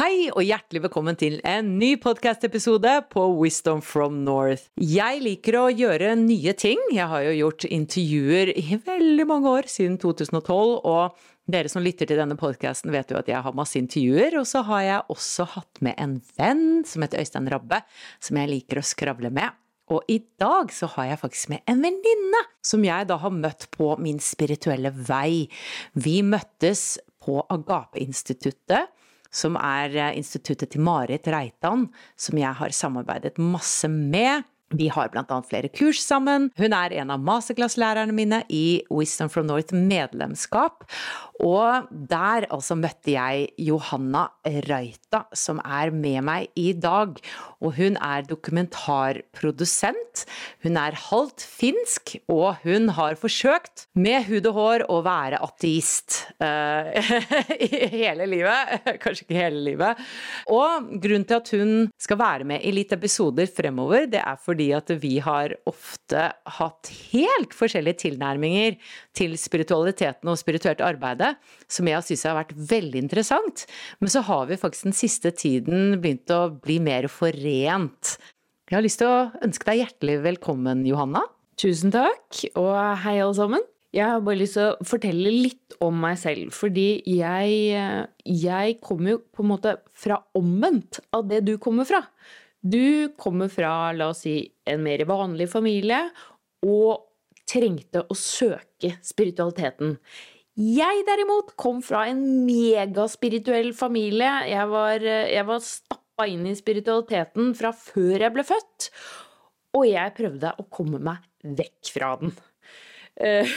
Hei og hjertelig velkommen til en ny podcast-episode på Wisdom from North. Jeg liker å gjøre nye ting. Jeg har jo gjort intervjuer i veldig mange år, siden 2012. og dere som lytter til denne podkasten vet jo at jeg har masse intervjuer. Og så har jeg også hatt med en venn som heter Øystein Rabbe, som jeg liker å skravle med. Og i dag så har jeg faktisk med en venninne som jeg da har møtt på min spirituelle vei. Vi møttes på Agape-instituttet som er eh, instituttet til Marit Reitan, som jeg har samarbeidet masse med. Vi har annet flere kurs sammen. Hun er en av masterclass-lærerne mine i Wisdom from North medlemskap. Og der altså møtte jeg Johanna Raita, som er med meg i dag. Og hun er dokumentarprodusent. Hun er halvt finsk, og hun har forsøkt med hud og hår å være ateist uh, hele livet. Kanskje ikke hele livet. Og grunnen til at hun skal være med i litt episoder fremover, det er fordi at vi har ofte hatt helt forskjellige tilnærminger til spiritualiteten og spirituelt som jeg syns har vært veldig interessant. Men så har vi faktisk den siste tiden begynt å bli mer forent. Jeg har lyst til å ønske deg hjertelig velkommen, Johanna. Tusen takk, og hei alle sammen. Jeg har bare lyst til å fortelle litt om meg selv, fordi jeg, jeg kommer jo på en måte fra omvendt av det du kommer fra. Du kommer fra, la oss si, en mer vanlig familie, og trengte å søke spiritualiteten. Jeg derimot kom fra en megaspirituell familie. Jeg var, jeg var stappa inn i spiritualiteten fra før jeg ble født. Og jeg prøvde å komme meg vekk fra den. Eh,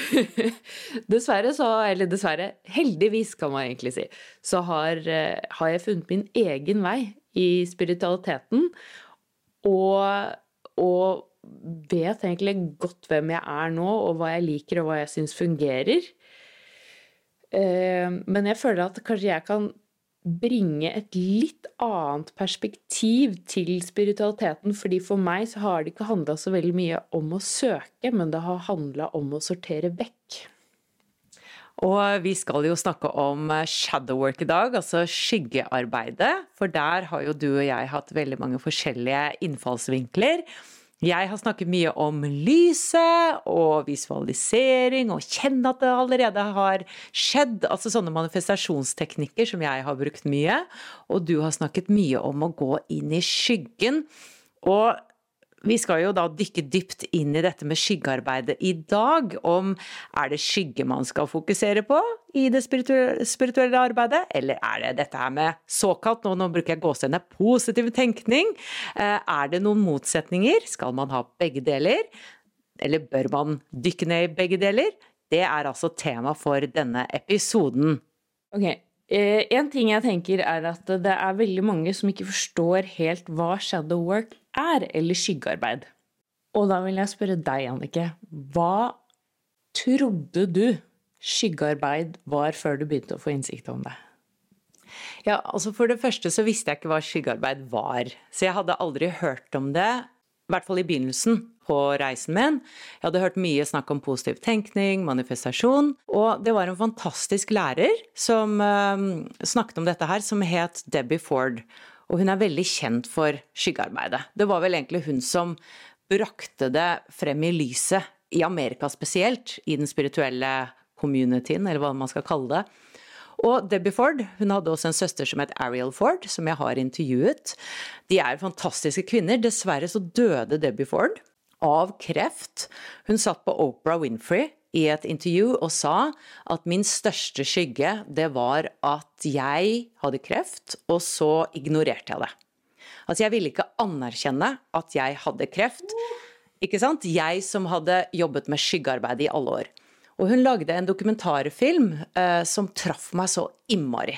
dessverre så, eller dessverre, heldigvis kan man egentlig si, så har, eh, har jeg funnet min egen vei i spiritualiteten. Og, og vet egentlig godt hvem jeg er nå, og hva jeg liker, og hva jeg syns fungerer. Eh, men jeg føler at kanskje jeg kan bringe et litt annet perspektiv til spiritualiteten. fordi for meg så har det ikke handla så veldig mye om å søke, men det har handla om å sortere vekk. Og vi skal jo snakke om shadowwork i dag, altså skyggearbeidet. For der har jo du og jeg hatt veldig mange forskjellige innfallsvinkler. Jeg har snakket mye om lyset og visualisering og kjenne at det allerede har skjedd. Altså sånne manifestasjonsteknikker som jeg har brukt mye. Og du har snakket mye om å gå inn i skyggen. Og Vi skal jo da dykke dypt inn i dette med skyggearbeidet i dag. Om er det skygge man skal fokusere på i det spirituelle arbeidet, eller er det dette her med såkalt, nå, nå bruker jeg gåsehudene, positiv tenkning? Eh, er det noen motsetninger? Skal man ha begge deler? Eller bør man dykke ned i begge deler? Det er altså tema for denne episoden. Ok, eh, En ting jeg tenker er at det er veldig mange som ikke forstår helt hva shadow work er, eller skyggearbeid. Og da vil jeg spørre deg, Annike. Hva trodde du skyggearbeid var før du begynte å få innsikt om det? Ja, altså For det første så visste jeg ikke hva skyggearbeid var. Så jeg hadde aldri hørt om det, i hvert fall i begynnelsen på reisen min. Jeg hadde hørt mye snakk om positiv tenkning, manifestasjon. Og det var en fantastisk lærer som uh, snakket om dette her, som het Debbie Ford. Og hun er veldig kjent for skyggearbeidet. Det var vel egentlig hun som brakte det frem i lyset, i Amerika spesielt, i den spirituelle communityen, eller hva man skal kalle det. Og Debbie Ford hun hadde også en søster som het Ariel Ford, som jeg har intervjuet. De er fantastiske kvinner. Dessverre så døde Debbie Ford av kreft. Hun satt på Oprah Winfrey i et intervju og sa at min største skygge, det var at jeg hadde kreft, og så ignorerte jeg det. Altså, jeg ville ikke anerkjenne at jeg hadde kreft. Ikke sant? Jeg som hadde jobbet med skyggearbeid i alle år. Og hun lagde en dokumentarfilm eh, som traff meg så innmari.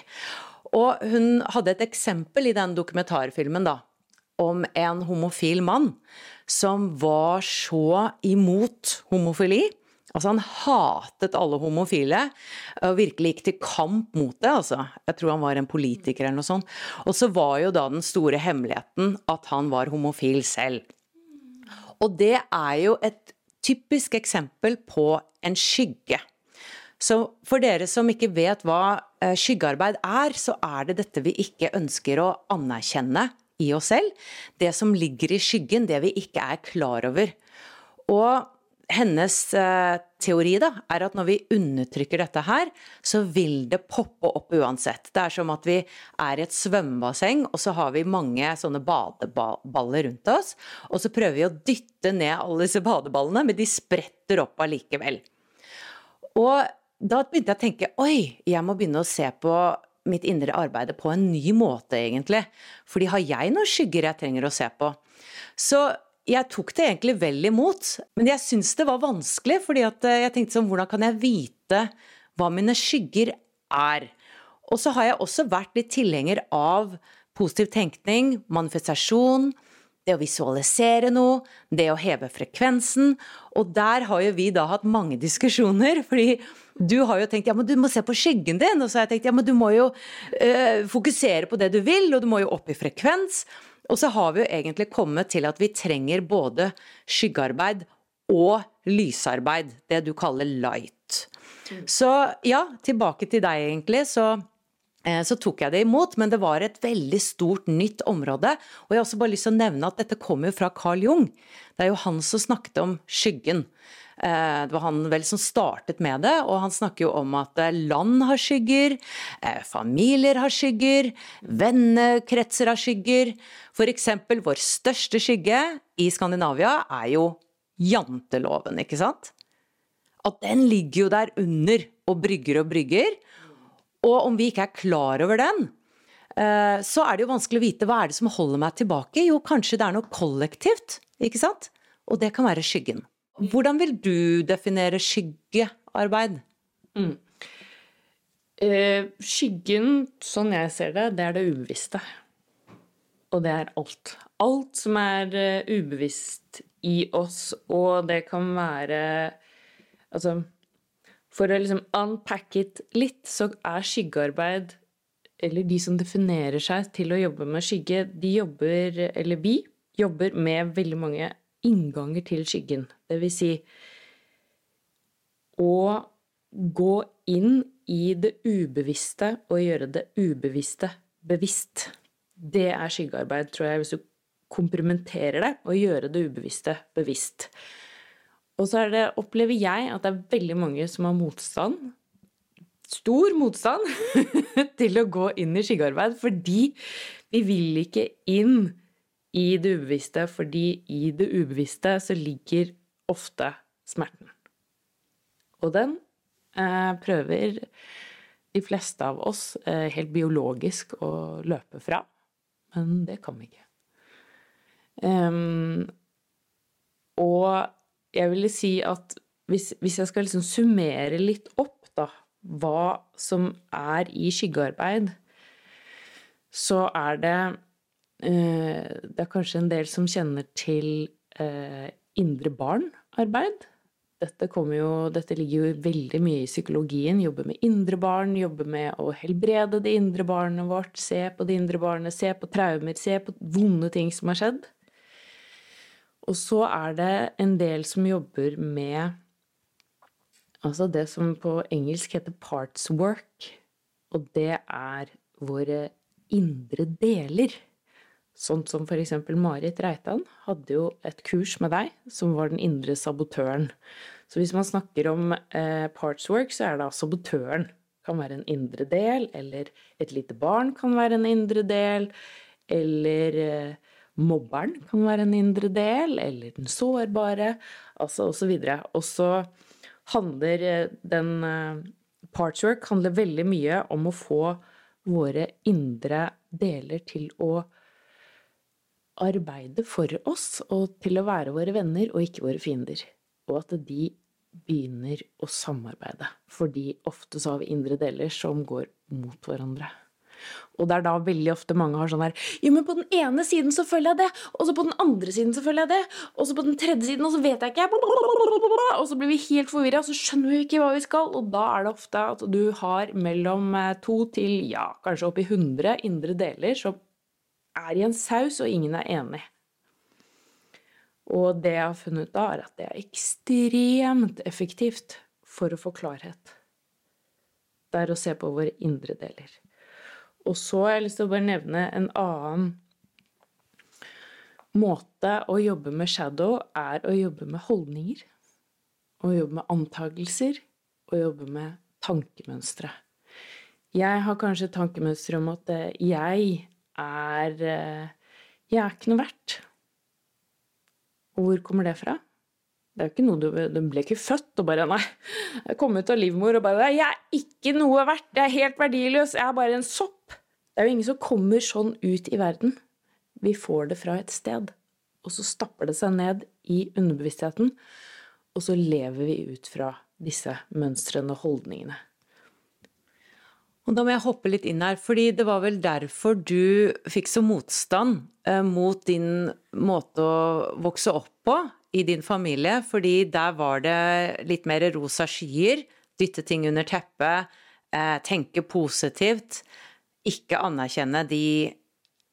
Og hun hadde et eksempel i den dokumentarfilmen da, om en homofil mann som var så imot homofili. Altså Han hatet alle homofile og virkelig gikk til kamp mot det. altså. Jeg tror han var en politiker eller noe sånt. Og så var jo da den store hemmeligheten at han var homofil selv. Og det er jo et typisk eksempel på en skygge. Så for dere som ikke vet hva eh, skyggearbeid er, så er det dette vi ikke ønsker å anerkjenne i oss selv. Det som ligger i skyggen, det vi ikke er klar over. Og hennes eh, teori da, er at når vi undertrykker dette her, så vil det poppe opp uansett. Det er som at vi er i et svømmebasseng, og så har vi mange sånne badeballer rundt oss. Og så prøver vi å dytte ned alle disse badeballene, men de spretter opp allikevel. Og da begynte jeg å tenke oi, jeg må begynne å se på mitt indre arbeid på en ny måte, egentlig. Fordi har jeg noen skygger jeg trenger å se på? Så jeg tok det egentlig vel imot, men jeg syns det var vanskelig. fordi eh, jeg tenkte sånn, hvordan kan jeg vite hva mine skygger er? Og så har jeg også vært litt tilhenger av positiv tenkning, manifestasjon, det å visualisere noe, det å heve frekvensen. Og der har jo vi da hatt mange diskusjoner, fordi du har jo tenkt ja, men du må se på skyggen din, og så har jeg tenkt ja, men du må jo øh, fokusere på det du vil, og du må jo opp i frekvens. Og så har vi jo egentlig kommet til at vi trenger både skyggearbeid og lysarbeid, det du kaller light. Så ja, tilbake til deg egentlig. Så, eh, så tok jeg det imot, men det var et veldig stort, nytt område. Og jeg har også bare lyst til å nevne at dette kommer jo fra Carl Jung. Det er jo han som snakket om skyggen. Eh, det var han vel som startet med det, og han snakker jo om at eh, land har skygger, eh, familier har skygger, vennekretser har skygger. Eksempel vår største skygge i Skandinavia er jo janteloven, ikke sant? At den ligger jo der under og brygger og brygger. Og om vi ikke er klar over den, så er det jo vanskelig å vite hva er det som holder meg tilbake. Jo, kanskje det er noe kollektivt, ikke sant? Og det kan være skyggen. Hvordan vil du definere skyggearbeid? Mm. Eh, skyggen, sånn jeg ser det, det er det ubevisste. Og det er alt. Alt som er uh, ubevisst i oss, og det kan være Altså For å liksom unpack it litt, så er skyggearbeid Eller de som definerer seg til å jobbe med skygge, de jobber, eller vi, jobber med veldig mange innganger til skyggen. Det vil si å gå inn i det ubevisste og gjøre det ubevisste bevisst. Det er skyggearbeid, tror jeg, hvis du komprimenterer det og gjøre det ubevisste bevisst. Og så det, opplever jeg at det er veldig mange som har motstand, stor motstand, til å gå inn i skyggearbeid, fordi vi vil ikke inn i det ubevisste, fordi i det ubevisste så ligger ofte smerten. Og den eh, prøver de fleste av oss eh, helt biologisk å løpe fra, men det kan vi ikke. Um, og jeg ville si at hvis, hvis jeg skal liksom summere litt opp, da, hva som er i skyggearbeid, så er det Det er kanskje en del som kjenner til eh, indre barn-arbeid. Dette, jo, dette, ligger jo veldig mye i psykologien. Jobbe med indre barn, jobbe med å helbrede det indre barnet vårt. Se på det indre barnet, se på traumer, se på vonde ting som har skjedd. Og så er det en del som jobber med altså det som på engelsk heter parts work. Og det er våre indre deler. Sånn som eksempel Marit Reitan hadde jo et kurs med deg som var den indre sabotøren. Så hvis man snakker om eh, parts work, så er det sabotøren. Kan være en indre del, eller et lite barn kan være en indre del, eller eh, mobberen kan være en indre del, eller den sårbare, altså osv. Og så handler eh, den eh, parts work handler veldig mye om å få våre indre deler til å arbeide for oss og til å være våre venner og ikke våre fiender. Og at de begynner å samarbeide. Fordi ofte så har vi indre deler som går mot hverandre. Og det er da veldig ofte mange har sånn her Jo, men på den ene siden så føler jeg det, og så på den andre siden så føler jeg det, og så på den tredje siden, og så vet jeg ikke Og så blir vi helt forvirra, og så skjønner vi ikke hva vi skal. Og da er det ofte at du har mellom eh, to til ja, kanskje oppi 100 indre deler som er i en saus, og ingen er enig. Og det jeg har funnet ut da, er at det er ekstremt effektivt for å få klarhet. Det er å se på våre indre deler. Og så har jeg lyst til å bare nevne en annen måte å jobbe med shadow er å jobbe med holdninger. Å jobbe med antagelser. Og jobbe med tankemønstre. Jeg har kanskje tankemønstre om at jeg er eh, Jeg er ikke noe verdt. Og hvor kommer det fra? Det er jo ikke noe du, du ble ikke født og bare Nei, jeg kom ut av livmor og bare Jeg er ikke noe verdt! Jeg er helt verdiløs! Jeg er bare en sopp! Det er jo ingen som kommer sånn ut i verden. Vi får det fra et sted. Og så stapper det seg ned i underbevisstheten, og så lever vi ut fra disse mønstrene og holdningene. Og da må jeg hoppe litt inn her, fordi det var vel derfor du fikk så motstand eh, mot din måte å vokse opp på i din familie, fordi der var det litt mer rosa skyer, dytte ting under teppet, eh, tenke positivt, ikke anerkjenne de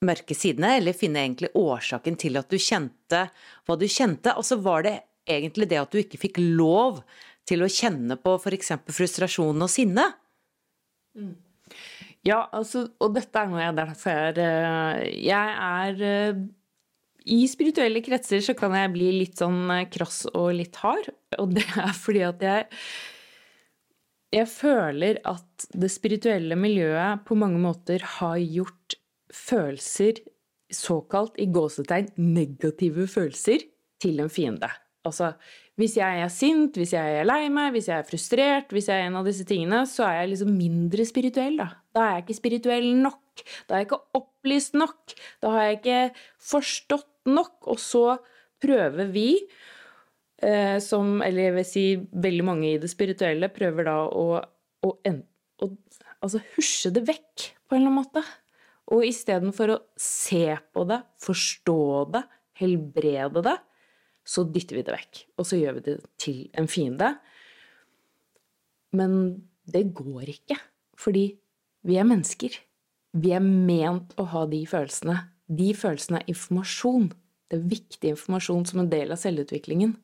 mørke sidene, eller finne egentlig årsaken til at du kjente hva du kjente. Og så var det egentlig det at du ikke fikk lov til å kjenne på f.eks. frustrasjon og sinne. Mm. Ja, altså, og dette er noe jeg derfor er eh, Jeg er eh, I spirituelle kretser så kan jeg bli litt sånn eh, krass og litt hard. Og det er fordi at jeg Jeg føler at det spirituelle miljøet på mange måter har gjort følelser, såkalt i gåsetegn negative følelser, til en fiende. Altså, hvis jeg er sint, hvis jeg er lei meg, hvis jeg er frustrert, hvis jeg er en av disse tingene, så er jeg liksom mindre spirituell, da. Da er jeg ikke spirituell nok. Da er jeg ikke opplyst nok. Da har jeg ikke forstått nok. Og så prøver vi, eh, som Eller jeg vil si veldig mange i det spirituelle, prøver da å, å, å altså husje det vekk på en eller annen måte. Og istedenfor å se på det, forstå det, helbrede det, så dytter vi det vekk. Og så gjør vi det til en fiende. Men det går ikke, fordi vi er mennesker. Vi er ment å ha de følelsene. De følelsene er informasjon. Det er viktig informasjon som en del av selvutviklingen.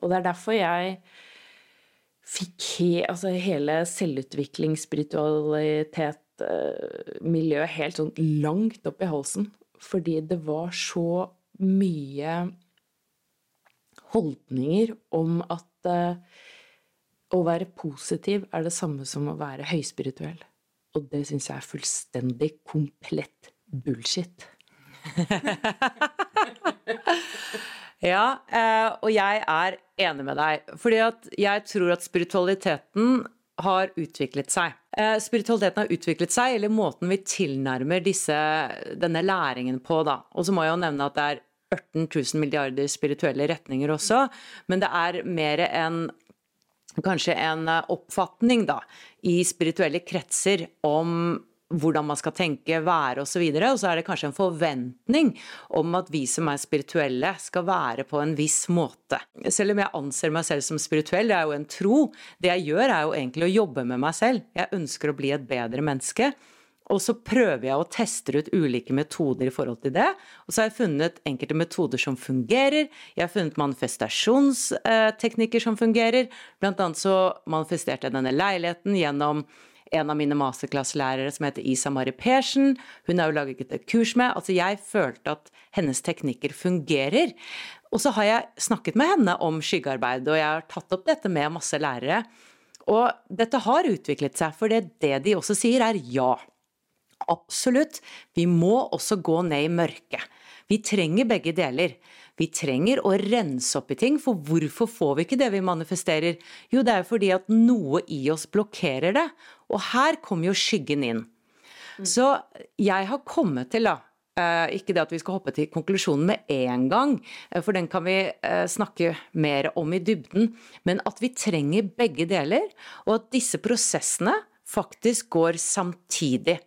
Og det er derfor jeg fikk he, altså hele selvutvikling, spiritualitet, eh, miljøet helt sånn langt opp i halsen. Fordi det var så mye holdninger om at uh, å være positiv er det samme som å være høyspirituell. Og det syns jeg er fullstendig komplett bullshit. Ja, eh, og jeg er enig med deg. Fordi at jeg tror at spiritualiteten har utviklet seg. Eh, spiritualiteten har utviklet seg, eller måten vi tilnærmer disse, denne læringen på, da. Og så må jeg jo nevne at det er 18 000 milliarder spirituelle retninger også, men det er mer enn kanskje en oppfatning da, i spirituelle kretser om hvordan man skal tenke, være osv. Og, så og så er det kanskje en forventning om at vi som er spirituelle skal være på en viss måte. Selv om jeg anser meg selv som spirituell, det er jo en tro. Det jeg gjør er jo egentlig å jobbe med meg selv. Jeg ønsker å bli et bedre menneske. Og så prøver jeg å teste ut ulike metoder i forhold til det. Og så har jeg funnet enkelte metoder som fungerer. Jeg har funnet manifestasjonsteknikker som fungerer. Blant annet så manifesterte jeg denne leiligheten gjennom en av mine masterclass-lærere som heter Isa Mari Persen. Hun har jo laget et kurs med. Altså, jeg følte at hennes teknikker fungerer. Og så har jeg snakket med henne om skyggearbeid, og jeg har tatt opp dette med masse lærere. Og dette har utviklet seg, for det, det de også sier, er ja. Absolutt. Vi må også gå ned i mørket. Vi trenger begge deler. Vi trenger å rense opp i ting, for hvorfor får vi ikke det vi manifesterer? Jo, det er fordi at noe i oss blokkerer det. Og her kommer jo skyggen inn. Så jeg har kommet til, da Uh, ikke det at vi skal hoppe til konklusjonen med en gang, uh, for den kan vi uh, snakke mer om i dybden. Men at vi trenger begge deler, og at disse prosessene faktisk går samtidig.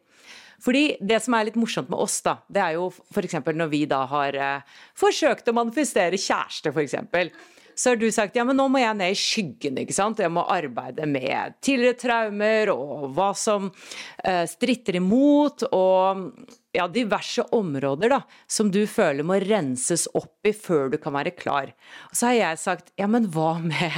Fordi det som er litt morsomt med oss, da, det er jo f.eks. når vi da har eh, forsøkt å manifestere kjæreste, f.eks. Så har du sagt ja, men nå må jeg ned i skyggen, ikke sant. Jeg må arbeide med tidligere traumer og hva som eh, stritter imot, og ja, diverse områder da, som du føler må renses opp i før du kan være klar. Og så har jeg sagt ja, men hva med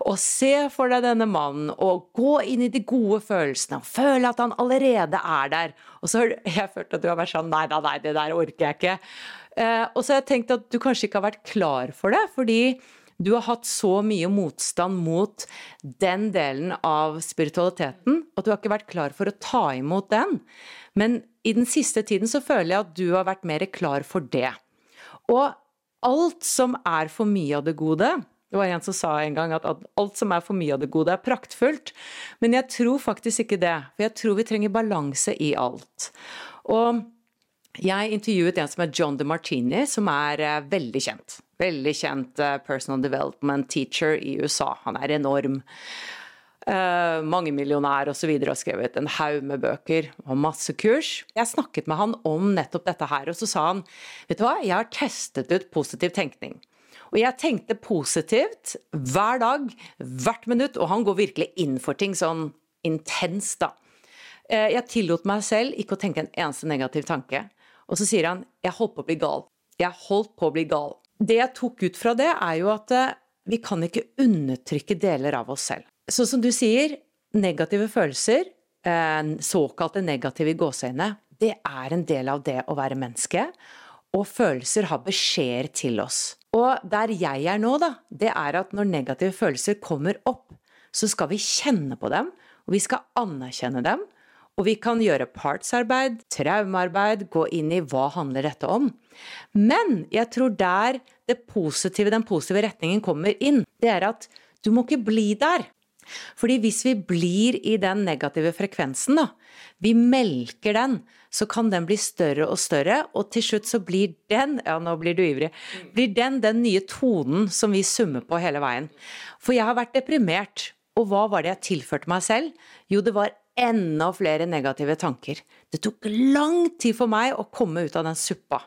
og se for deg denne mannen og gå inn i de gode følelsene og føle at han allerede er der. Og så har jeg følt at du har vært sånn nei, nei, nei, det der orker jeg ikke. Eh, og så har jeg tenkt at du kanskje ikke har vært klar for det, fordi du har hatt så mye motstand mot den delen av spiritualiteten at du har ikke vært klar for å ta imot den. Men i den siste tiden så føler jeg at du har vært mer klar for det. Og alt som er for mye av det gode, det var en som sa en gang at alt som er for mye av det gode, er praktfullt. Men jeg tror faktisk ikke det. For jeg tror vi trenger balanse i alt. Og jeg intervjuet en som er John DeMartini, som er eh, veldig kjent. Veldig kjent eh, personal development teacher i USA. Han er enorm. Uh, mangemillionær osv. har skrevet en haug med bøker og masse kurs. Jeg snakket med han om nettopp dette her, og så sa han vet du hva, jeg har testet ut positiv tenkning. Og jeg tenkte positivt hver dag, hvert minutt, og han går virkelig inn for ting sånn intenst, da. Eh, jeg tillot meg selv ikke å tenke en eneste negativ tanke. Og så sier han 'jeg holdt på å bli gal'. Jeg holdt på å bli gal. Det jeg tok ut fra det, er jo at eh, vi kan ikke undertrykke deler av oss selv. Sånn som du sier, negative følelser, eh, såkalte negative gåseøyne, det er en del av det å være menneske. Og følelser har beskjeder til oss. Og der jeg er nå, da, det er at når negative følelser kommer opp, så skal vi kjenne på dem, og vi skal anerkjenne dem. Og vi kan gjøre partsarbeid, traumearbeid, gå inn i hva handler dette om. Men jeg tror der det positive, den positive retningen kommer inn, det er at du må ikke bli der. Fordi hvis vi blir i den negative frekvensen, da, vi melker den, så kan den bli større og større, og til slutt så blir den, ja nå blir du ivrig, blir den den nye tonen som vi summer på hele veien. For jeg har vært deprimert, og hva var det jeg tilførte meg selv? Jo, det var enda flere negative tanker. Det tok lang tid for meg å komme ut av den suppa.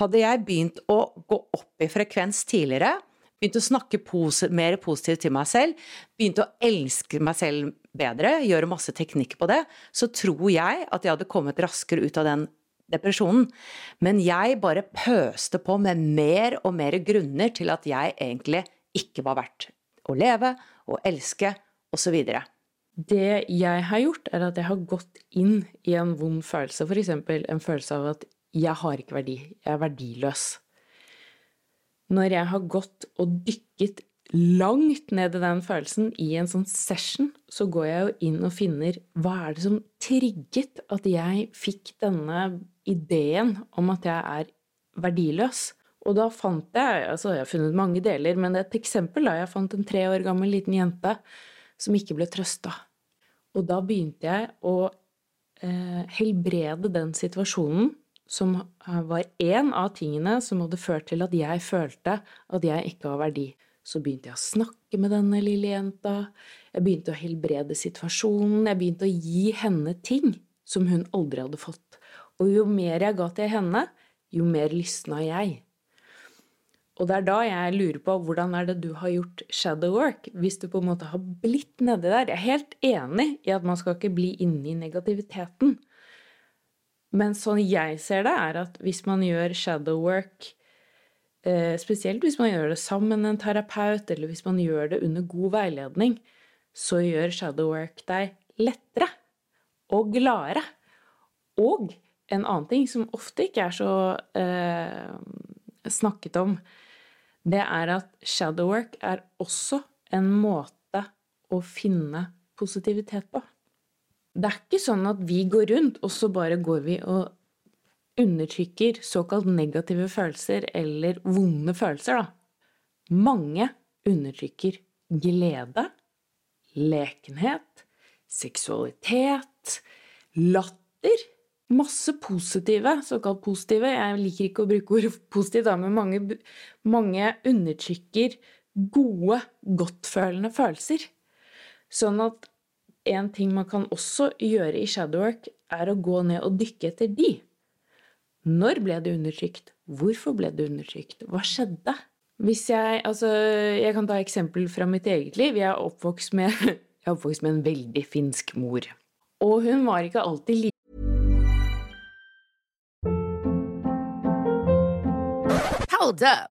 Hadde jeg begynt å gå opp i frekvens tidligere, begynt å snakke pose, mer positivt til meg selv. begynt å elske meg selv bedre, gjøre masse teknikk på det. Så tror jeg at jeg hadde kommet raskere ut av den depresjonen. Men jeg bare pøste på med mer og mer grunner til at jeg egentlig ikke var verdt å leve og elske osv. Det jeg har gjort, er at jeg har gått inn i en vond følelse. F.eks. en følelse av at jeg har ikke verdi, jeg er verdiløs når jeg har gått og dykket langt ned i den følelsen i en sånn session, så går jeg jo inn og finner hva er det som trigget at jeg fikk denne ideen om at jeg er verdiløs. Og da fant jeg altså jeg har funnet mange deler, men et eksempel da jeg fant en tre år gammel liten jente som ikke ble trøsta. Og da begynte jeg å eh, helbrede den situasjonen som var én av tingene som hadde ført til at jeg følte at jeg ikke har verdi. Så begynte jeg å snakke med denne lille jenta. Jeg begynte å helbrede situasjonen. Jeg begynte å gi henne ting som hun aldri hadde fått. Og jo mer jeg ga til henne, jo mer lysna jeg. Og det er da jeg lurer på hvordan er det du har gjort shadow work, hvis du på en måte har blitt nedi der. Jeg er helt enig i at man skal ikke bli inne i negativiteten. Men sånn jeg ser det, er at hvis man gjør shadow work, spesielt hvis man gjør det sammen med en terapeut, eller hvis man gjør det under god veiledning, så gjør shadow work deg lettere og gladere. Og en annen ting som ofte ikke er så eh, snakket om, det er at shadow work er også en måte å finne positivitet på. Det er ikke sånn at vi går rundt, og så bare går vi og undertrykker såkalt negative følelser eller vonde følelser, da. Mange undertrykker glede, lekenhet, seksualitet, latter. Masse positive, såkalt positive. Jeg liker ikke å bruke ordet positivt, men mange, mange undertrykker gode, godtfølende følelser. Sånn at en ting man kan også gjøre i shadowwork, er å gå ned og dykke etter de. Når ble det undertrykt? Hvorfor ble det undertrykt? Hva skjedde? Hvis jeg, altså, jeg kan ta eksempel fra mitt eget liv. Jeg er oppvokst med, jeg er oppvokst med en veldig finsk mor. Og hun var ikke alltid like Hold up.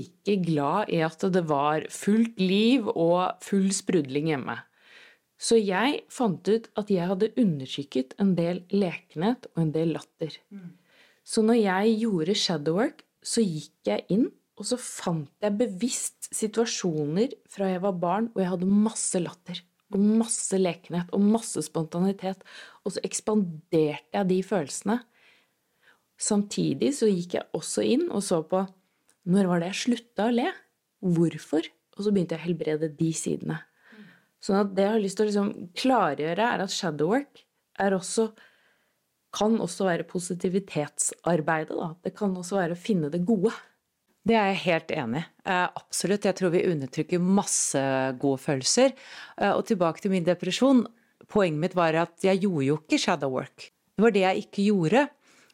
ikke glad i at det var fullt liv og full sprudling hjemme. Så jeg fant ut at jeg hadde undertrykket en del lekenhet og en del latter. Så når jeg gjorde shadowwork, så gikk jeg inn, og så fant jeg bevisst situasjoner fra jeg var barn hvor jeg hadde masse latter og masse lekenhet og masse spontanitet, og så ekspanderte jeg de følelsene. Samtidig så gikk jeg også inn og så på når var det jeg slutta å le? Hvorfor? Og så begynte jeg å helbrede de sidene. Sånn at det jeg har lyst til å liksom klargjøre, er at shadowwork er også, kan også være positivitetsarbeidet. Da. Det kan også være å finne det gode. Det er jeg helt enig i. Eh, absolutt. Jeg tror vi undertrykker masse gode følelser. Eh, og tilbake til min depresjon. Poenget mitt var at jeg gjorde jo ikke shadow work. Det var det jeg ikke gjorde.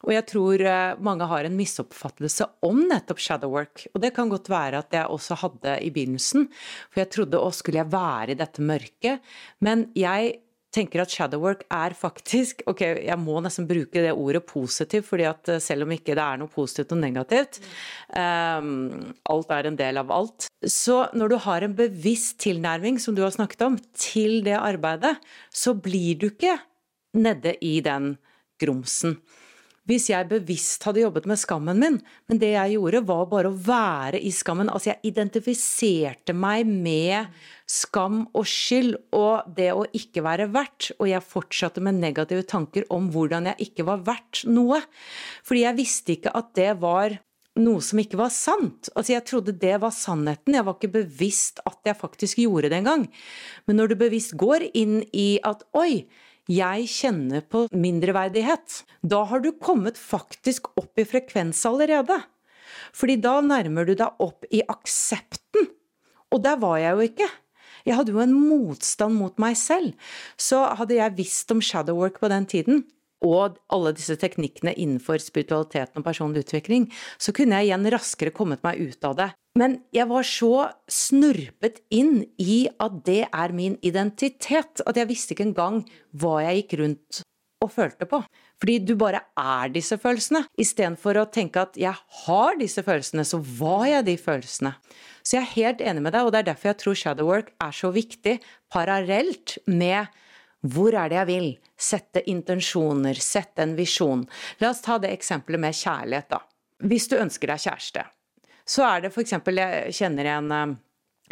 Og jeg tror eh, mange har en misoppfattelse om nettopp shadowwork. Og det kan godt være at jeg også hadde i begynnelsen, for jeg trodde å skulle jeg være i dette mørket. Men jeg tenker at shadowwork er faktisk Ok, jeg må nesten bruke det ordet positivt, fordi at eh, selv om ikke det er noe positivt og negativt um, Alt er en del av alt. Så når du har en bevisst tilnærming, som du har snakket om, til det arbeidet, så blir du ikke nede i den grumsen hvis jeg bevisst hadde jobbet med skammen min, men det jeg gjorde, var bare å være i skammen. Altså, jeg identifiserte meg med skam og skyld og det å ikke være verdt, og jeg fortsatte med negative tanker om hvordan jeg ikke var verdt noe. Fordi jeg visste ikke at det var noe som ikke var sant. Altså, jeg trodde det var sannheten, jeg var ikke bevisst at jeg faktisk gjorde det engang. Men når du bevisst går inn i at oi, jeg kjenner på mindreverdighet. Da har du kommet faktisk opp i frekvens allerede. Fordi da nærmer du deg opp i aksepten. Og der var jeg jo ikke. Jeg hadde jo en motstand mot meg selv. Så hadde jeg visst om shadow work på den tiden, og alle disse teknikkene innenfor spiritualiteten og personlig utvikling, så kunne jeg igjen raskere kommet meg ut av det. Men jeg var så snurpet inn i at det er min identitet, at jeg visste ikke engang hva jeg gikk rundt og følte på. Fordi du bare er disse følelsene, istedenfor å tenke at jeg har disse følelsene, så var jeg de følelsene. Så jeg er helt enig med deg, og det er derfor jeg tror shadow work er så viktig, parallelt med hvor er det jeg vil? Sette intensjoner, sette en visjon. La oss ta det eksempelet med kjærlighet, da. Hvis du ønsker deg kjæreste, så er det f.eks. Jeg kjenner en, eh,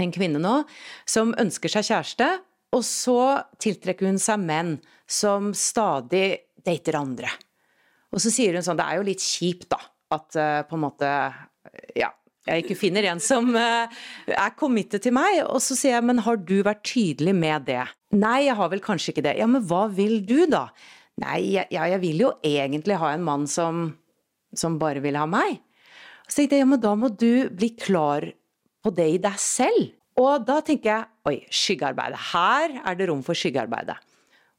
en kvinne nå som ønsker seg kjæreste, og så tiltrekker hun seg menn som stadig dater andre. Og så sier hun sånn Det er jo litt kjipt, da. At uh, på en måte Ja, jeg ikke finner en som uh, er committed til meg. Og så sier jeg, men har du vært tydelig med det? Nei, jeg har vel kanskje ikke det. Ja, men hva vil du, da? Nei, ja, jeg vil jo egentlig ha en mann som, som bare vil ha meg. Så tenkte jeg, ja, men da må du bli klar på det i deg selv. Og da tenker jeg oi, skyggearbeidet. Her er det rom for skyggearbeidet.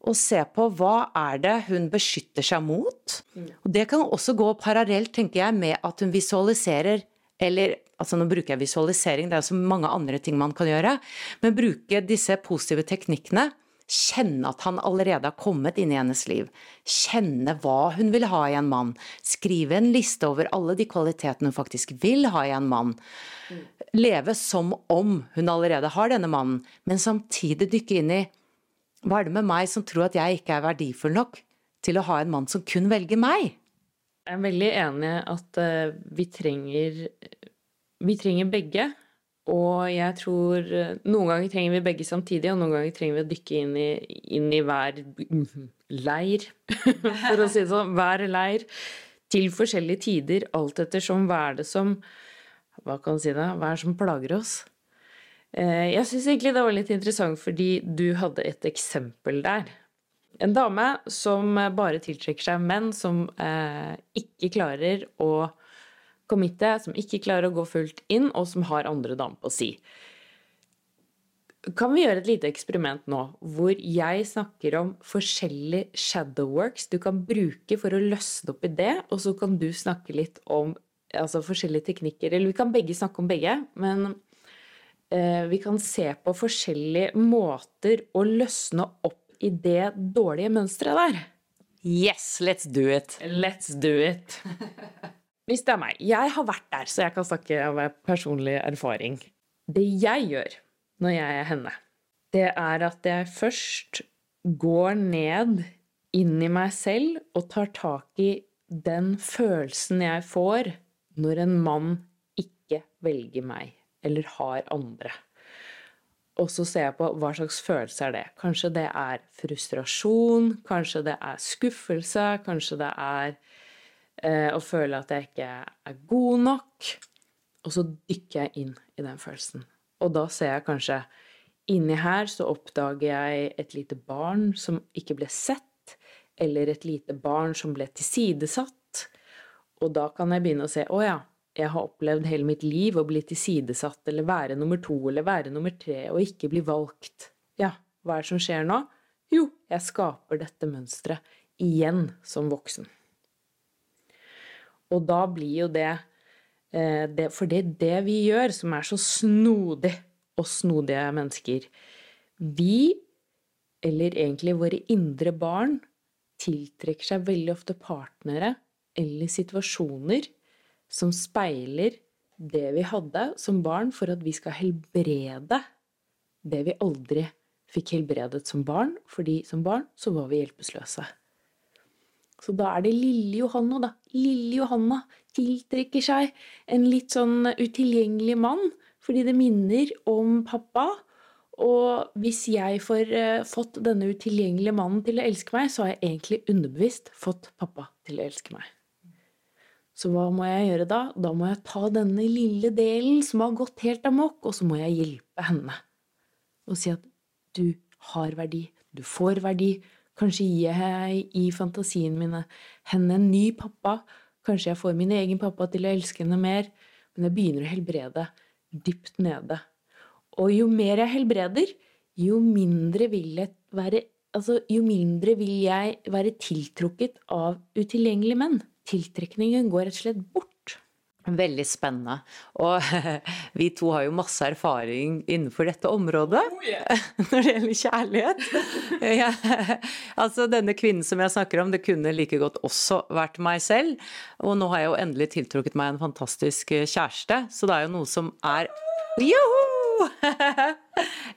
Og se på hva er det hun beskytter seg mot. Og det kan også gå parallelt, tenker jeg, med at hun visualiserer eller altså nå bruker jeg visualisering, det er jo så mange andre ting man kan gjøre. Men bruke disse positive teknikkene. Kjenne at han allerede har kommet inn i hennes liv. Kjenne hva hun vil ha i en mann. Skrive en liste over alle de kvalitetene hun faktisk vil ha i en mann. Leve som om hun allerede har denne mannen, men samtidig dykke inn i hva er det med meg som tror at jeg ikke er verdifull nok til å ha en mann som kun velger meg? Jeg er veldig enig at uh, vi trenger Vi trenger begge. Og jeg tror uh, Noen ganger trenger vi begge samtidig, og noen ganger trenger vi å dykke inn i, inn i hver leir, for å si det sånn. Hver leir. Til forskjellige tider, alt ettersom hva er det som Hva kan man si da? Hva er det som plager oss? Uh, jeg syns egentlig det var litt interessant fordi du hadde et eksempel der en dame som bare tiltrekker seg menn som eh, ikke klarer å committe, som ikke klarer å gå fullt inn, og som har andre damer på si. Kan vi gjøre et lite eksperiment nå, hvor jeg snakker om forskjellige shadowworks du kan bruke for å løsne opp i det, og så kan du snakke litt om altså forskjellige teknikker. Eller vi kan begge snakke om begge, men eh, vi kan se på forskjellige måter å løsne opp i det dårlige mønsteret der. Yes, let's do it. Let's do it. Hvis det er meg. Jeg har vært der, så jeg kan snakke av personlig erfaring. Det jeg gjør når jeg er henne, det er at jeg først går ned inn i meg selv og tar tak i den følelsen jeg får når en mann ikke velger meg eller har andre. Og så ser jeg på hva slags følelse er det. Kanskje det er frustrasjon, kanskje det er skuffelse, kanskje det er eh, å føle at jeg ikke er god nok. Og så dykker jeg inn i den følelsen. Og da ser jeg kanskje Inni her så oppdager jeg et lite barn som ikke ble sett, eller et lite barn som ble tilsidesatt. Og da kan jeg begynne å se å ja, jeg har opplevd hele mitt liv å bli tilsidesatt, eller være nummer to, eller være nummer tre, og ikke bli valgt. Ja, hva er det som skjer nå? Jo, jeg skaper dette mønsteret igjen som voksen. Og da blir jo det, eh, det For det er det vi gjør, som er så snodig, og snodige mennesker. Vi, eller egentlig våre indre barn, tiltrekker seg veldig ofte partnere eller situasjoner som speiler det vi hadde som barn, for at vi skal helbrede det vi aldri fikk helbredet som barn, fordi som barn så var vi hjelpeløse. Så da er det lille Johanna, da. Lille Johanna tiltrekker seg en litt sånn utilgjengelig mann, fordi det minner om pappa. Og hvis jeg får uh, fått denne utilgjengelige mannen til å elske meg, så har jeg egentlig underbevisst fått pappa til å elske meg. Så hva må jeg gjøre da? Da må jeg ta denne lille delen som har gått helt amok, og så må jeg hjelpe henne. Og si at du har verdi, du får verdi. Kanskje gir jeg i fantasien mine henne en ny pappa. Kanskje jeg får min egen pappa til å elske henne mer. Men jeg begynner å helbrede dypt nede. Og jo mer jeg helbreder, jo mindre vil jeg være Altså, mindre vil jeg være tiltrukket av utilgjengelige menn tiltrekningen går rett og slett bort. Veldig spennende. Og vi to har jo masse erfaring innenfor dette området når det gjelder kjærlighet. Ja, altså Denne kvinnen som jeg snakker om, det kunne like godt også vært meg selv. Og nå har jeg jo endelig tiltrukket meg en fantastisk kjæreste, så det er jo noe som er Joho!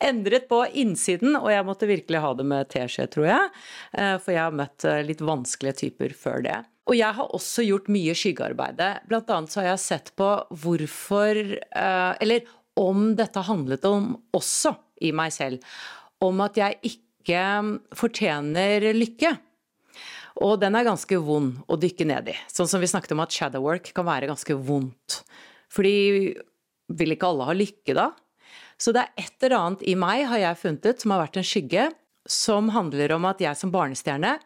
Endret på innsiden, og jeg måtte virkelig ha det med teskje, tror jeg. Eh, for jeg har møtt eh, litt vanskelige typer før det. Og jeg har også gjort mye skyggearbeide. Blant annet så har jeg sett på hvorfor eh, Eller om dette handlet om også i meg selv. Om at jeg ikke fortjener lykke. Og den er ganske vond å dykke ned i. Sånn som vi snakket om at shadowwork kan være ganske vondt. Fordi vil ikke alle ha lykke da? Så det er et eller annet i meg, har jeg funnet ut, som har vært en skygge, som handler om at jeg som barnestjerne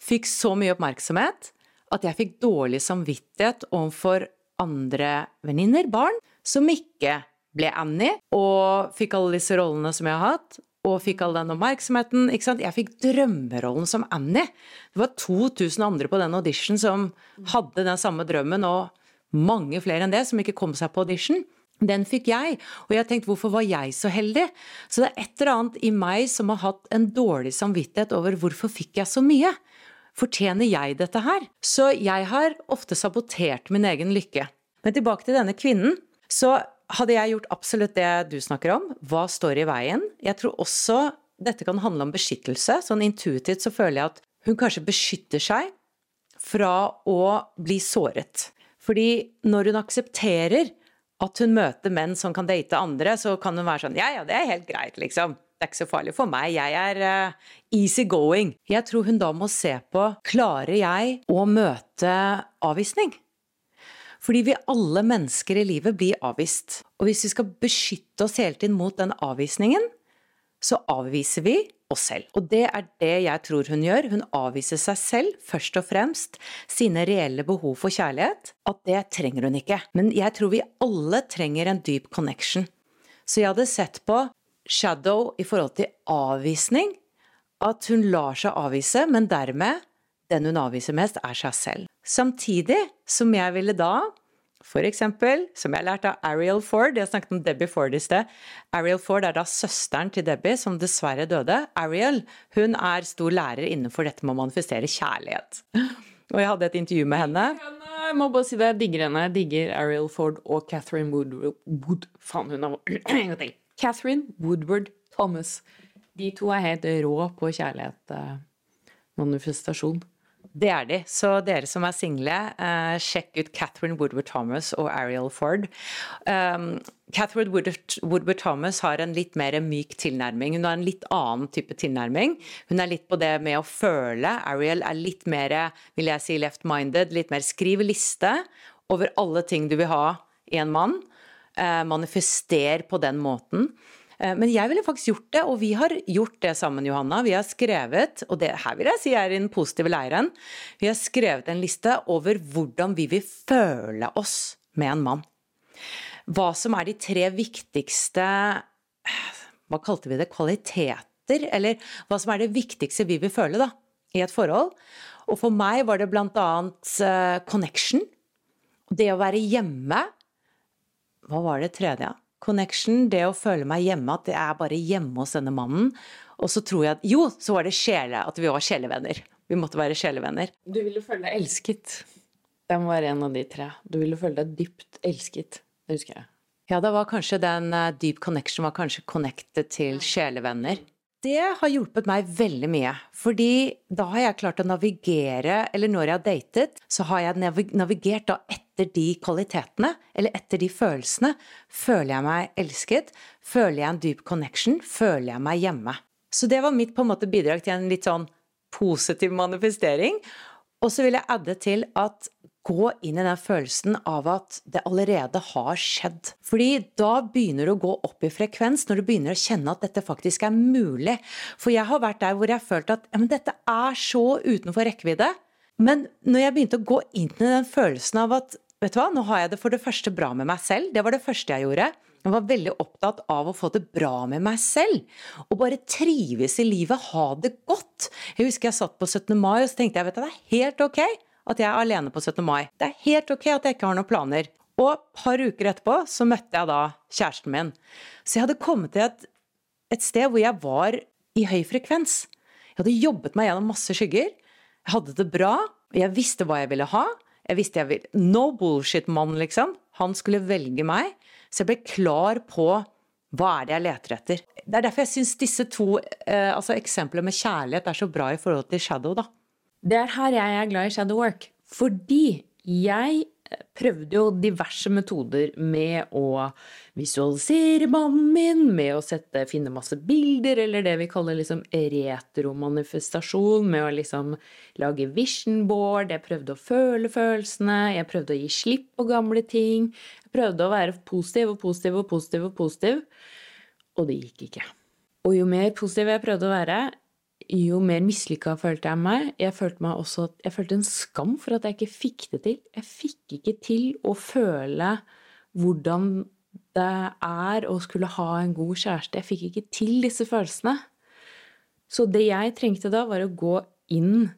fikk så mye oppmerksomhet at jeg fikk dårlig samvittighet overfor andre venninner, barn, som ikke ble Annie, og fikk alle disse rollene som jeg har hatt, og fikk all den oppmerksomheten. ikke sant? Jeg fikk drømmerollen som Annie. Det var 2000 andre på den audition som hadde den samme drømmen, og mange flere enn det som ikke kom seg på audition. Den fikk jeg, og jeg tenkte hvorfor var jeg så heldig? Så det er et eller annet i meg som har hatt en dårlig samvittighet over hvorfor fikk jeg så mye? Fortjener jeg dette her? Så jeg har ofte sabotert min egen lykke. Men tilbake til denne kvinnen. Så hadde jeg gjort absolutt det du snakker om. Hva står i veien? Jeg tror også dette kan handle om beskyttelse. Sånn intuitivt så føler jeg at hun kanskje beskytter seg fra å bli såret. Fordi når hun aksepterer at hun møter menn som kan date andre, så kan hun være sånn Ja, ja, det er helt greit, liksom. Det er ikke så farlig for meg. Jeg er uh, easy going. Jeg tror hun da må se på Klarer jeg å møte avvisning? Fordi vi alle mennesker i livet blir avvist. Og hvis vi skal beskytte oss hele tiden mot den avvisningen, så avviser vi oss selv. Og det er det jeg tror hun gjør. Hun avviser seg selv, først og fremst, sine reelle behov for kjærlighet. At det trenger hun ikke. Men jeg tror vi alle trenger en dyp connection. Så jeg hadde sett på Shadow i forhold til avvisning. At hun lar seg avvise, men dermed den hun avviser mest, er seg selv. Samtidig som jeg ville da for eksempel, som jeg lærte av Ariel Ford, jeg snakket om Debbie Ford i sted. Ariel Ford er da søsteren til Debbie, som dessverre døde. Ariel hun er stor lærer innenfor dette med å manifestere kjærlighet. Og jeg hadde et intervju med henne. Jeg må bare si det, jeg digger henne. Jeg digger Ariel Ford og Catherine Wood... Wood, Faen, hun har Catherine Woodward Thomas. De to er helt rå på kjærlighet. Eh, manifestasjon. Det er de. Så dere som er single, uh, sjekk ut Catherine Woodward Thomas og Ariel Ford. Um, Catherine Woodward Thomas har en litt mer myk tilnærming. Hun har en litt annen type tilnærming. Hun er litt på det med å føle. Ariel er litt mer, vil jeg si, left-minded. Litt mer skriv liste over alle ting du vil ha i en mann. Uh, manifester på den måten. Eh, men jeg ville faktisk gjort det, og vi har gjort det sammen, Johanna. Vi har skrevet, og det her vil jeg si er i den positive leiren, vi har skrevet en liste over hvordan vi vil føle oss med en mann. Hva som er de tre viktigste Hva kalte vi det? Kvaliteter? Eller hva som er det viktigste vi vil føle, da, i et forhold. Og for meg var det blant annet eh, connection. Det å være hjemme. Hva var det tredje? connection, det å føle meg hjemme, at jeg er bare hjemme hos denne mannen. Og så tror jeg at Jo, så var det sjele, at vi var sjelevenner. Vi måtte være sjelevenner. Du ville føle deg elsket. Det må være en av de tre. Du ville føle deg dypt elsket. Det husker jeg. Ja, da var kanskje den uh, deep connection var kanskje connected til sjelevenner. Det har hjulpet meg veldig mye, fordi da har jeg klart å navigere, eller når jeg har datet, så har jeg navigert da etter de kvalitetene, eller etter de følelsene. Føler jeg meg elsket? Føler jeg en dyp connection? Føler jeg meg hjemme? Så det var mitt på en måte bidrag til en litt sånn positiv manifestering. Og så vil jeg adde til at gå inn i den følelsen av at det allerede har skjedd. Fordi da begynner du å gå opp i frekvens, når du begynner å kjenne at dette faktisk er mulig. For jeg har vært der hvor jeg har følt at ja, dette er så utenfor rekkevidde. Men når jeg begynte å gå inn i den følelsen av at vet du hva, nå har jeg det for det første bra med meg selv, det var det første jeg gjorde. Jeg var veldig opptatt av å få det bra med meg selv. Og bare trives i livet, ha det godt. Jeg husker jeg satt på 17. mai og så tenkte jeg vet du, det er helt ok at jeg er alene på 17. mai. Det er helt ok at jeg ikke har noen planer. Og par uker etterpå så møtte jeg da kjæresten min. Så jeg hadde kommet til et, et sted hvor jeg var i høy frekvens. Jeg hadde jobbet meg gjennom masse skygger. Jeg hadde det bra. Jeg visste hva jeg ville ha. Jeg visste jeg ville No bullshit-mann, liksom. Han skulle velge meg. Så jeg ble klar på hva er det jeg leter etter. Det er derfor jeg syns disse to eh, altså eksemplene med kjærlighet er så bra i forhold til shadow, da. Det er her jeg er glad i shadow work. Fordi jeg prøvde jo diverse metoder med å visualisere mannen min, med å sette, finne masse bilder, eller det vi kaller liksom retromanifestasjon, med å liksom lage vision board. Jeg prøvde å føle følelsene, jeg prøvde å gi slipp på gamle ting. Jeg prøvde å være positiv og positiv og positiv og positiv, og det gikk ikke. Og jo mer positiv jeg prøvde å være, jo mer mislykka følte jeg meg. Jeg følte meg også Jeg følte en skam for at jeg ikke fikk det til. Jeg fikk ikke til å føle hvordan det er å skulle ha en god kjæreste. Jeg fikk ikke til disse følelsene. Så det jeg trengte da, var å gå inn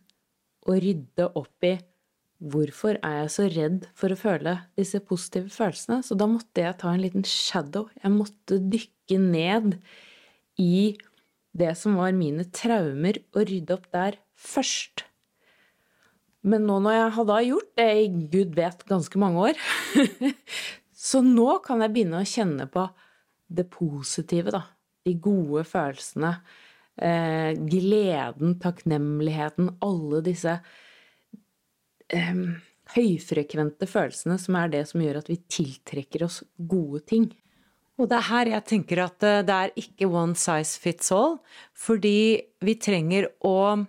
og rydde opp i hvorfor er jeg så redd for å føle disse positive følelsene? Så da måtte jeg ta en liten shadow. Jeg måtte dykke ned i det som var mine traumer, og rydde opp der først. Men nå når jeg hadde gjort det i gud vet ganske mange år, så nå kan jeg begynne å kjenne på det positive, da. De gode følelsene. Eh, gleden, takknemligheten, alle disse eh, høyfrekvente følelsene som er det som gjør at vi tiltrekker oss gode ting. Og det er her jeg tenker at eh, det er ikke one size fits all, fordi vi trenger å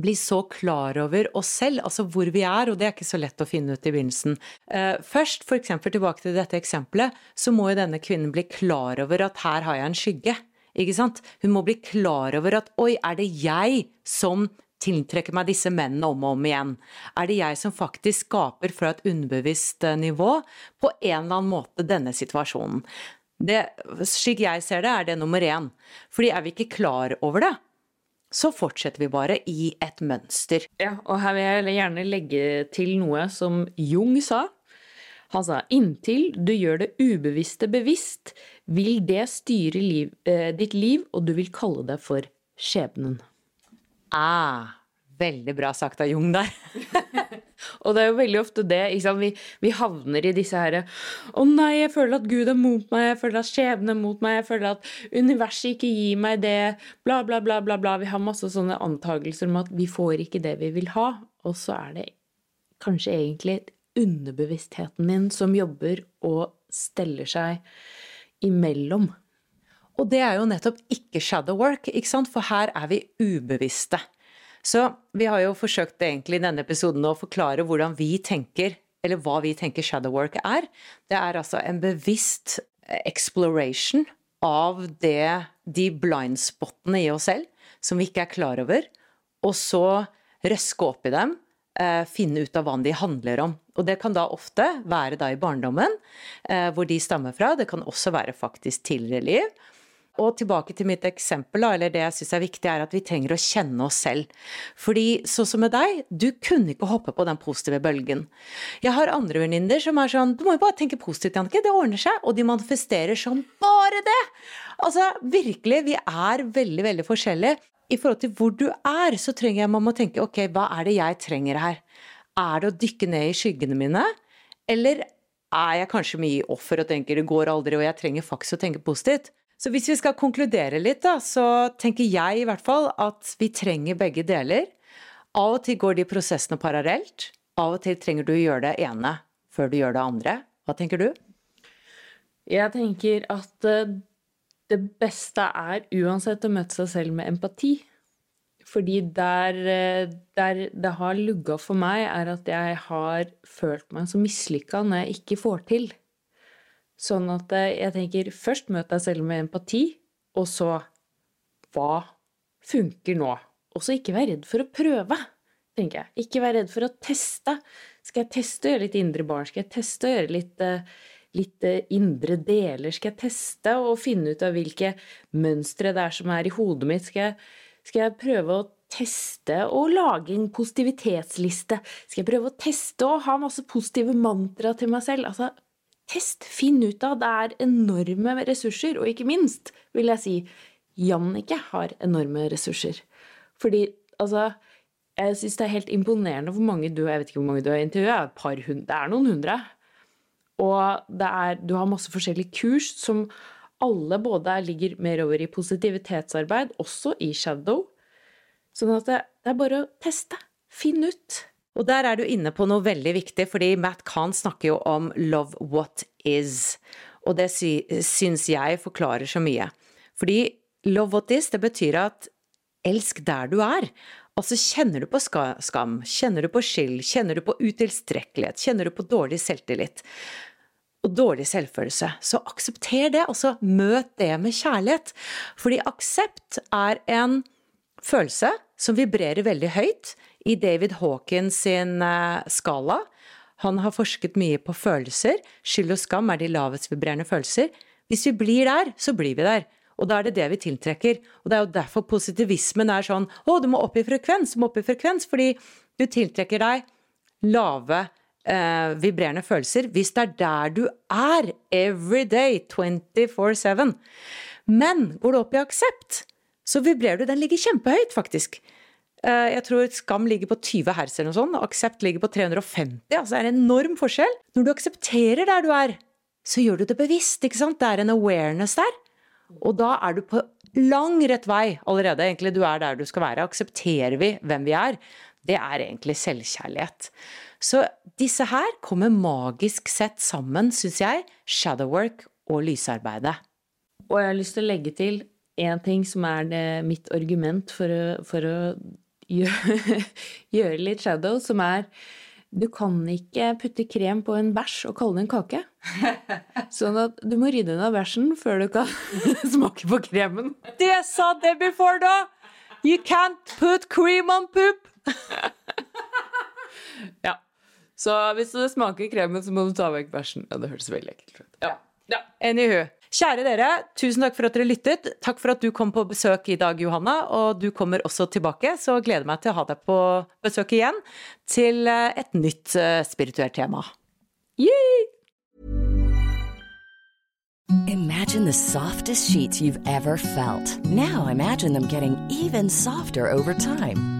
bli så klar over oss selv, altså hvor vi er, og det er ikke så lett å finne ut i begynnelsen. Eh, først, eksempel tilbake til dette eksempelet, så må jo denne kvinnen bli klar over at her har jeg en skygge. Ikke sant? Hun må bli klar over at oi, er det jeg som tiltrekker meg disse mennene om og om igjen? Er det jeg som faktisk skaper fra et underbevisst eh, nivå på en eller annen måte denne situasjonen? Det, slik jeg ser det, er det nummer én. Fordi er vi ikke klar over det, så fortsetter vi bare i et mønster. Ja, og her vil jeg gjerne legge til noe som Jung sa. Han sa inntil du gjør det ubevisste bevisst, vil det styre liv, eh, ditt liv, og du vil kalle det for skjebnen. Ah, veldig bra sagt av Jung der. og det er jo veldig ofte det. Vi, vi, havner i disse herre Å nei, jeg føler at Gud er mot meg, jeg føler at skjebnen er mot meg, jeg føler at universet ikke gir meg det, bla, bla, bla, bla, bla. Vi har masse sånne antakelser om at vi får ikke det vi vil ha. Og så er det kanskje egentlig underbevisstheten din som jobber og steller seg imellom og det er jo nettopp ikke shadow work, ikke sant? for her er vi ubevisste. Så vi har jo forsøkt egentlig i denne episoden å forklare hvordan vi tenker, eller hva vi tenker shadow work er. Det er altså en bevisst exploration av det, de blindspottene i oss selv som vi ikke er klar over, og så røske opp i dem, eh, finne ut av hva de handler om. Og det kan da ofte være da i barndommen, eh, hvor de stammer fra. Det kan også være faktisk tidligere liv. Og tilbake til mitt eksempel, eller det jeg syns er viktig, er at vi trenger å kjenne oss selv. Fordi sånn som med deg, du kunne ikke hoppe på den positive bølgen. Jeg har andre venninner som er sånn Du må jo bare tenke positivt, Jannicke. Det ordner seg. Og de manifesterer som bare det! Altså, virkelig, vi er veldig, veldig forskjellige. I forhold til hvor du er, så trenger jeg man må tenke ok, hva er det jeg trenger her? Er det å dykke ned i skyggene mine? Eller er jeg kanskje mye offer og tenker det går aldri, og jeg trenger faktisk å tenke positivt? Så hvis vi skal konkludere litt, da, så tenker jeg i hvert fall at vi trenger begge deler. Av og til går de prosessene parallelt. Av og til trenger du å gjøre det ene før du gjør det andre. Hva tenker du? Jeg tenker at eh, det beste er uansett å møte seg selv med empati. Fordi der, eh, der det har lugga for meg, er at jeg har følt meg så mislykka når jeg ikke får til. Sånn at eh, jeg tenker først møt deg selv med empati, og så hva funker nå? Og så ikke vær redd for å prøve, tenker jeg. Ikke vær redd for å teste. Skal jeg teste å gjøre litt indre barn? Skal jeg teste å gjøre litt, eh, litt eh, indre deler? Skal jeg teste og finne ut av hvilke mønstre det er som er i hodet mitt? Skal jeg, skal jeg prøve å teste å lage en positivitetsliste? Skal jeg prøve å teste å ha masse positive mantra til meg selv? Altså, test, finn ut av. Det er enorme ressurser, og ikke minst, vil jeg si, Jannicke har enorme ressurser. Fordi, altså Jeg syns det er helt imponerende hvor mange du Jeg vet ikke hvor mange du har intervjuet, Det er noen hundre. Og er, du har masse forskjellige kurs som alle både ligger mer over i positivitetsarbeid, også i shadow. Sånn at det, det er bare å teste. Finn ut. Og der er du inne på noe veldig viktig, fordi Matt Khan snakker jo om 'love what is'. Og det sy syns jeg forklarer så mye. Fordi 'love what is' det betyr at elsk der du er. Altså kjenner du på skam, kjenner du på skyld, kjenner du på utilstrekkelighet, kjenner du på dårlig selvtillit og dårlig selvfølelse, så aksepter det, og så møt det med kjærlighet. Fordi aksept er en følelse som vibrerer veldig høyt i David Hawkins sin eh, skala. Han har forsket mye på følelser. Skyld og skam er de lavest vibrerende følelser. Hvis vi blir der, så blir vi der. Og da er det det vi tiltrekker. Og det er jo derfor positivismen er sånn å, du må opp i frekvens, du må opp i frekvens, fordi du tiltrekker deg lave eh, vibrerende følelser hvis det er der du er every day, 24-7. Men går du opp i aksept, så vibrerer du. Den ligger kjempehøyt, faktisk. Eh, jeg tror skam ligger på 20 hertz eller noe sånt, og aksept ligger på 350. Altså det er en enorm forskjell. Når du aksepterer der du er, så gjør du det bevisst. ikke sant? Det er en awareness der. Og da er du på lang rett vei allerede. Egentlig du er der du skal være. Aksepterer vi hvem vi er? Det er egentlig selvkjærlighet. Så disse her kommer magisk sett sammen, syns jeg. Shadowwork og lysarbeidet. Og jeg har lyst til å legge til én ting som er det, mitt argument for å, for å gjøre, gjøre litt shadow, som er du kan ikke putte krem på en bæsj og kalle det en kake. Sånn at du må rydde unna bæsjen før du kan smake på kremen. Det sa Debbie Ford òg! You can't put cream on poop! ja. Så hvis du smaker kremen, så må du ta vekk bæsjen. Ja, det hørtes veldig ekkelt ut. Ja. ja. Anywho. Kjære dere, tusen takk for at dere lyttet. Takk for at du kom på besøk i dag, Johanna. Og du kommer også tilbake, så gleder meg til å ha deg på besøk igjen til eh, et nytt eh, spirituelt tema. Yay! Imagine the softest sheets you've ever felt. Now imagine them getting even softer over time.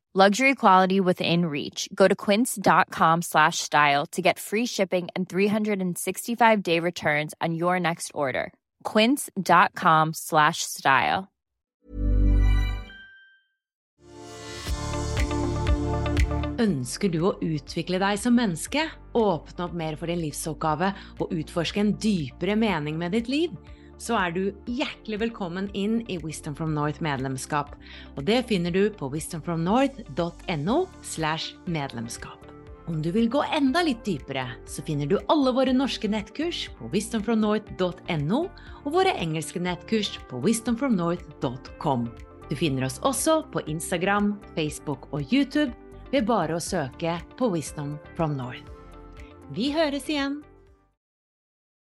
Luxury quality within reach. Go to quince.com slash style to get free shipping and 365 day returns on your next order. Quince.com slash style. Ønsker du å utvikle deg som menneske, åpne opp mer for din livsoppgave og utforske en dypere mening med ditt liv? Så er du hjertelig velkommen inn i Wisdom from North medlemskap. Og det finner du på wisdomfromnorth.no slash medlemskap. Om du vil gå enda litt dypere, så finner du alle våre norske nettkurs på wisdomfromnorth.no og våre engelske nettkurs på wisdomfromnorth.com. Du finner oss også på Instagram, Facebook og YouTube ved bare å søke på Wisdom from North. Vi høres igjen!